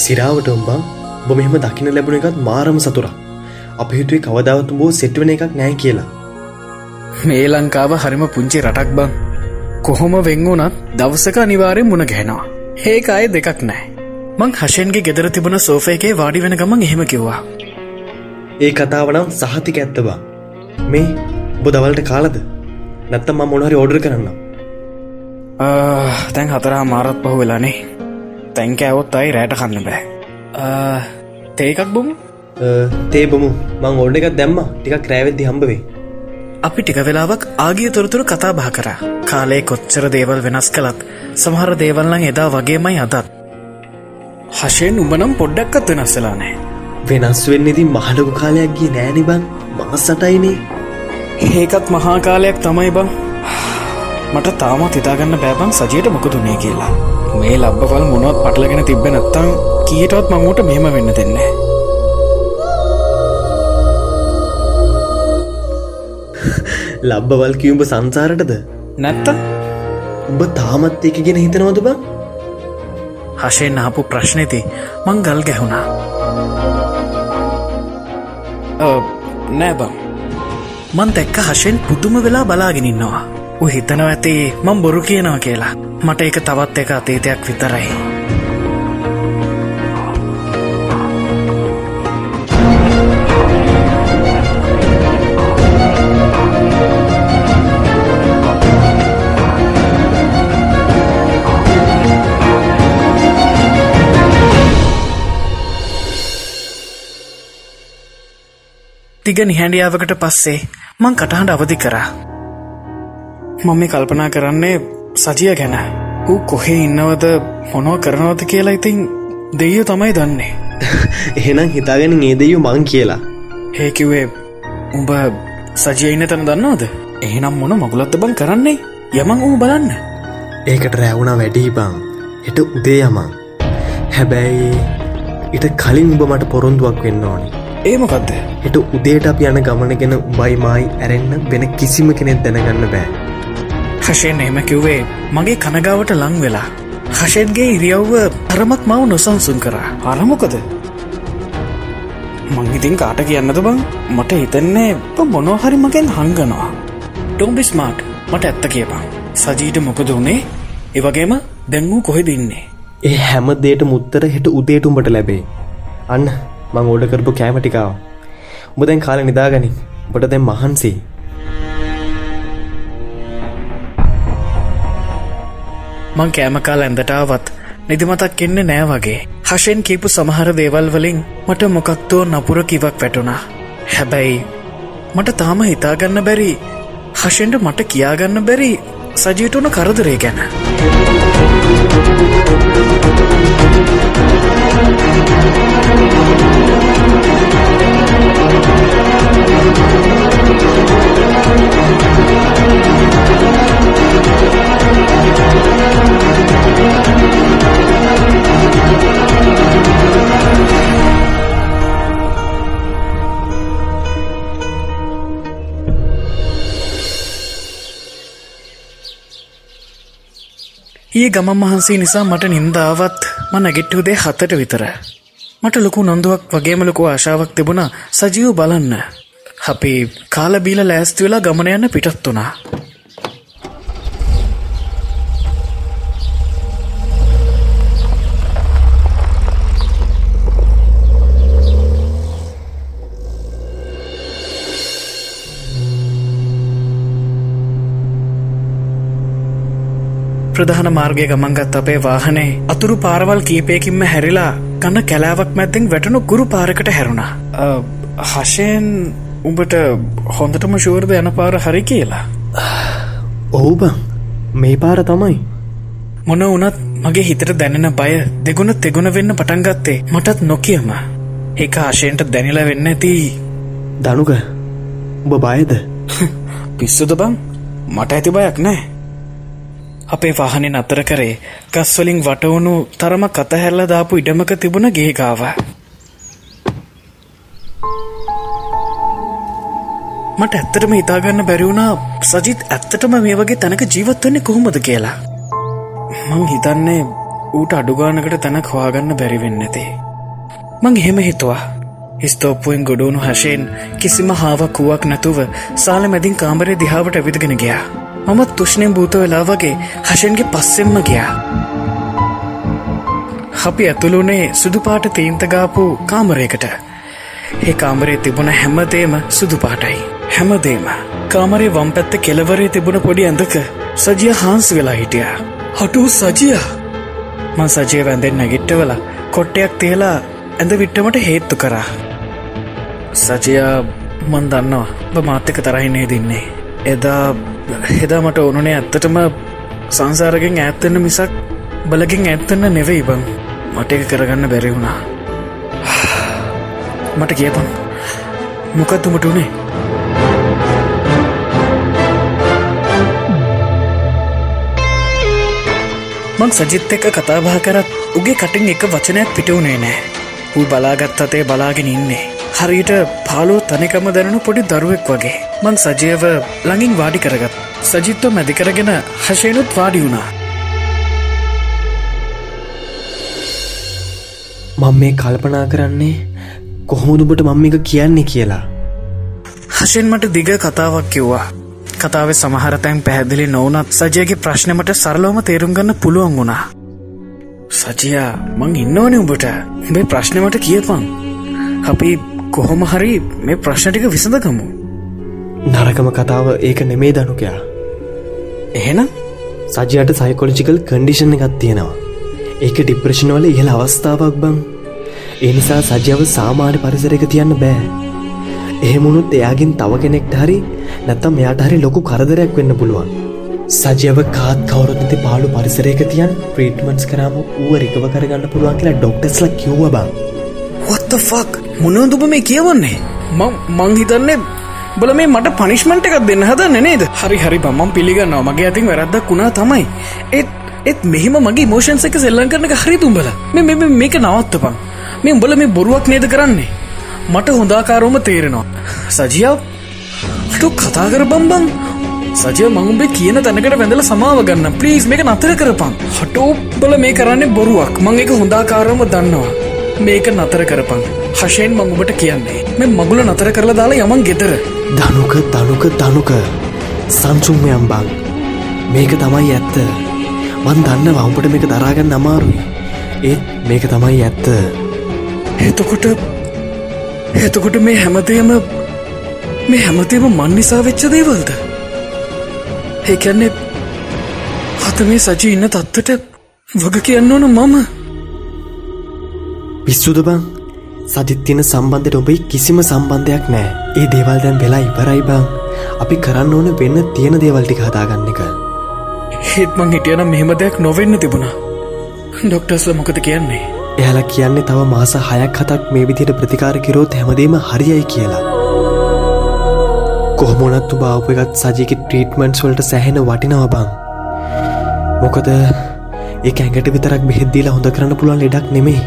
සිරාවට උම්බා ඔබ මෙහෙම දකින ලැබුණ එකත් මාරම සතුරා. අප හිතුවේ කවදාවතුඹෝ සෙට්වන එකක් නෑ කියලා. මේ ලංකාව හරිම පුංචි රටක් බං. කොහොම වෙංවුනත් දවසක අනිවාරයෙන් මුණ ගැහෙනවා. ඒක අය දෙකක් නෑ මං හෂෙන්ගේ ගෙදර තිබුණ සෝෆයගේ වාඩි වෙන ගමන් එහෙම කිව්වා. ඒ කතාවනම් සහතික ඇත්තබා මේ ඔබ දවල්ට කාලද? නැත්තම් මොනහරි ඕඩර් කරන්න තැන් හතරා මාරත් පහු වෙලානේ තැන්ක ඇවොත් අයි රෑට කන්න බෑ. තේකක් බොමු? තේබමු මං ඕඩ එකක් දැම්ම. ටිකක් රෑවෙද්දි හම්බවේ අපි ටික වෙලාවක් ආගිය තොරතුරු කතා බහ කර. කාලේ කොච්චර දේවල් වෙනස් කළත් සමහර දේවල්ලං එදා වගේමයි අදත්. හශයෙන් උඹනම් පොඩ්ඩක්කත් වෙනස්සලා නෑ වෙනස් වෙන්නේති මහලකු කාලයක් ගිය නෑනි බං. මස් සටයිනේ. ඒකත් මහාකාලයක් තමයි බං මට තාමත් හිතාගන්න බෑබං සජයට මොකදුනේ කියලා. මේ ලබ්බවල් මොනොත් පටලගෙන තිබ්බ නැත්තං කියටවත් මංගුට මෙහෙම වෙන්න දෙන්නේ ලබ්බවල් කිවුඹ සංසාරටද? නැත්ත? උඹ තාමත් එක ගෙන හිතනවද බං? හශයෙන් ආපු ප්‍රශ්නති මං ගල් ගැහුණා. නෑබං මන් දැක්ක හශයෙන් පුදුම වෙලා බලාගෙනන්නවා හිතනව ඇති මං බොරු කියනවා කියලා. මට එක තවත් එක අතීතයක් විතරයි. තිග නිහැඩියාවකට පස්සේ මං කටහඬ අවධි කරා. මම මේ කල්පනා කරන්නේ සජිය ගැන. ඌ කොහේ ඉන්නවද මොනව කරනවද කියලා ඉතින් දෙයෝ තමයි දන්නේ. එහෙනම් හිතාගෙන ඒදයු මං කියලා. ඒකිවේ උඹ සජය ඉන්න තැන දන්නවද? එහෙනම් මොන මගුලත්ත බං කරන්නේ? යමං ඌ බලන්න. ඒකට රැවුණ වැඩී බං. හෙට උදේ යමං. හැබැයි ඉට කලින් උඹ මට පොරොන්දුවක් වෙන්න ඕනි. ඒමකක්ද හෙට උදේට අප යන ගමනගෙන උබයිමයි ඇරෙන්න්න වෙන කිසිම කෙනෙක් දැනගන්න බෑ හෂයෙන් එම කිව්වේ මගේ කනගාවට ලං වෙලා. හෂෙන්ගේ ඉරියව්ව තරමක් මව නොසංසුන් කරා. අරමොකද මංහිතින් කාට කියන්නද බං? මට හිතන්නේ මොනෝහරි මගෙන් හංගනවා. ටෝම්බිස්මාට් මට ඇත්ත කියපා සජීට මොකද වනේ? ඒවගේම දැන්වූ කොහෙ දින්නේ ඒ හැම දේට මුත්තර හෙට උදේටුම්ඹට ලැබේ. අන්න මං ඕඩ කරපු කෑමටිකාව උඹ දැන් කාල නිදාගනි බොට දැන් මහන්සේ. මං කෑමකාල ඇඳටාවත් නිදිමතක් එන්න නෑ වගේ. හෂෙන් කීපු සමහර දේවල් වලින් මට මොකක්තෝ නපුර කිවක් වැටුණා. හැබැයි මට තාම හිතාගන්න බැරි හෂෙන්ට මට කියාගන්න බැරි සජීටුන කරදරේ ගැන. ඒ ගමන් වහන්සේ නිසා මට නින්දාවත් ම නැගෙට්ටුදේ හත්තට විතර. මට ලොකු නොන්දුවක් වගේමලොකු ආශාවක් තිබුණ සජීව බලන්න. අපි කාලබීල ලෑස්ති වෙලා ගමන යන්න පිටත් වනා. ප්‍රධාන මාර්ගය ගමන්ගත් අපේ වාහනේ අතුරු පාරවල් කීපයකින්ම හැරිලා කන්න කැලාවක් මැත්තෙන් වැටනු ගුරු පාරකට හැරුණා. හශයෙන් උඹට හොඳටම ශුවර්ද යන පාර හරි කියලා. ඔහුබ මේ පාර තමයි. මොන වනත් මගේ හිතට දැනෙන බය දෙගුණ තෙගුණ වෙන්න පටන්ගත්තේ මටත් නොකියම. ඒක ආශයෙන්ට දැනිලා වෙන්න ඇති දනුක උඹ බයද පිස්සුද බං මට ඇති බයක් නෑ. අපේ වාහනෙන් අතර කරේ ගස්වලින් වටවුණු තරම කතහැරල දාපු ඉඩමක තිබුණ ගේගාව. මට ඇත්තටම හිතාගන්න බැරිවුණා සජිත් ඇත්තටම මේ වගේ තැනක ජීවත්වන්නේ කොහොමද කියලා. මං හිතන්නේ ඌට අඩුගානකට තැනක් හොයාගන්න බැරිවෙන්න ඇති. මං එහෙම හිතුවා. හිස්තෝප්පුුවෙන් ගොඩුණු හශයෙන් කිසිම හාාවකුවක් නැතුව සාල මැදින් කාමරය දිහාාවට ඇවිදගෙන ගියා. මමත් තුෂ්ණයෙන් භූත වෙලා වගේ හශෙන්ගේ පස්සෙම්ම ගියා. අපි ඇතුළුනේ සුදුපාට තීන්තගාපු කාමරයකට. ඒ කාමරේ තිබුණ හැමදේම සුදුපාටයි. හැමදේම. කාමරේ වම් පැත්ත කෙලවරේ තිබුණ පොඩි ඇඳක සජිය හාන්ස් වෙලා හිටිය. හටු සජිය මං සජය වැඳෙන් නැගිට්ටවල කොට්ටයක් තියලා ඇඳ විට්ටමට හේත්තු කරා. සජයා මන් දන්නවා බ මාත්‍යක තරහිනේ දෙන්නේ. එදා හෙදා මට ඕනුනේ ඇත්තටම සංසාරගෙන් ඇත්තන්න මිසක් බලකින් ඇත්තන්න නෙවෙයි බං මට එක කරගන්න බැරි වුණා. මට කියපන්. මොකත්තුමට උනේ? මං සජිත් එක කතාබා කරත් උගේ කටින් එක වචනයක් පිටවුනේ නෑ. ඌ බලාගත් අතේ බලාගෙන ඉන්නේ. හරියට පාලෝ තනිකම දැනනු පොඩි දරුවෙක් වගේ. මං සජයව ළඟින් වාඩි කරගත් සජිත්ව මැදිකරගෙන හශයනුත් වාඩි වුණා මං මේ කල්පනා කරන්නේ කොහොමුදුබට මං එක කියන්නේ කියලා හශෙන් මට දිග කතාවක් කිව්වා කතාව සමහරතැන් පැහැදිලි නොවනත් සජයගේ ප්‍රශ්නමට සරලෝම තේරුම් ගන්න පුළුවන් වුණා. සජයා මං ඉන්නවන උඹට උඹේ ප්‍රශ්නමට කියපන්. අපි කොහොම හරි මේ ප්‍රශ්නටික විසඳකමු. නරකම කතාව ඒක නෙමේ දනුකයා. එහෙනම් සජයට සයිකොලජිකල් කන්ඩිෂණ එකත් තියෙනවා. ඒක ඩිප්‍රෂණ වල ඉහළ අවස්ථාවක් බං. ඒ නිසා සජයාව සාමාන්‍ය පරිසරක තියන්න බෑ. එහෙමුණුත් එයාගින් තව කෙනෙක්ට හරි නැත්තම් මෙයාට හරි ලොකු කරදරයක් වෙන්න පුළුවන්. සජයව කාත් කවරුත්ති පාලු පරිසරයක තියන් ප්‍රීටමන්ස් කරාම ඌව රිකව කරගන්න පුළුවන් කියලා ඩොක්ටස්ල කිව්ව බං. වත්තෆක් මොනදුබ මේ කියවන්නේ මං හිතන්නේ බල මේ මට පනිශ්මට එකක් දෙන්න හදන්න නේද? හරි හරි බමම් පිළිගන්නවා. මගේ ඇතින් වැරද්දක් වුණා තමයි. ඒත් ඒත් මෙහිම මගේ මෝෂන්ස එක සෙල්ලන් කරන හරි තුම්බල මේ මේක නවත්තපන්. මේ උඹල මේ බොරුවක් නේද කරන්නේ? මට හොඳාකාරෝම තේරෙනවා. සජියාව ටු කතා කර බම්බං සජය මංුඹේ කියන තැනකට වැඳල සමාව ගන්න. ප්ලීස් මේක නතර කරපන්. හටෝ බල මේ කරන්නේ බොරුවක්. මං එක හොඳාකාරම දන්නවා. මේක නතර කරපන්. හශයෙන් මංගුබට කියන්නේ. මේ මගුල නතර කරලා දාලා යමන් ගෙතර දනුක දනුක දනුක. සංසුම්මයම් බං මේක තමයි ඇත්ත. මන් දන්න වම්පට මේක දරාගන්න අමාරුයි. ඒත් මේක තමයි ඇත්ත. එතකොට එතකොට මේ හැමතයම මේ හැමතේම මන් නිසා වෙච්ච දේවල්ද? ඒකැන්නේ හත මේ සජී ඉන්න තත්වට වග කියන්න ඕන මම? පිස්සුද බං? සජිත්තින සම්බන්ධයට ඔබයි කිසිම සම්බන්ධයක් නෑ ඒ දේවල් දැන් වෙලා ඉවරයි බං. අපි කරන්න ඕන වෙන්න තියෙන දේවල්ටි හදාගන්න එක. හෙත්මං හිටියන මෙහෙම දෙයක් නොවෙන්න තිබුණා. ඩොක්ටර්ස්ල මොකද කියන්නේ? එයාලා කියන්නේ තව මාස හයක් හතක් මේ විදියට ප්‍රතිකාර කිරෝත් හැමදීම හරියයි කියලා. කොහොමොනත්තු බාප එකත් සජයක ට්‍රීටමන්ට්ස් වලට සැහෙන වටිනව බං. මොකද ඒ ඇඟට විතරක් බෙහෙද්දීලා හොඳ කරන්න පුළුවන් ලෙඩක් නෙමේ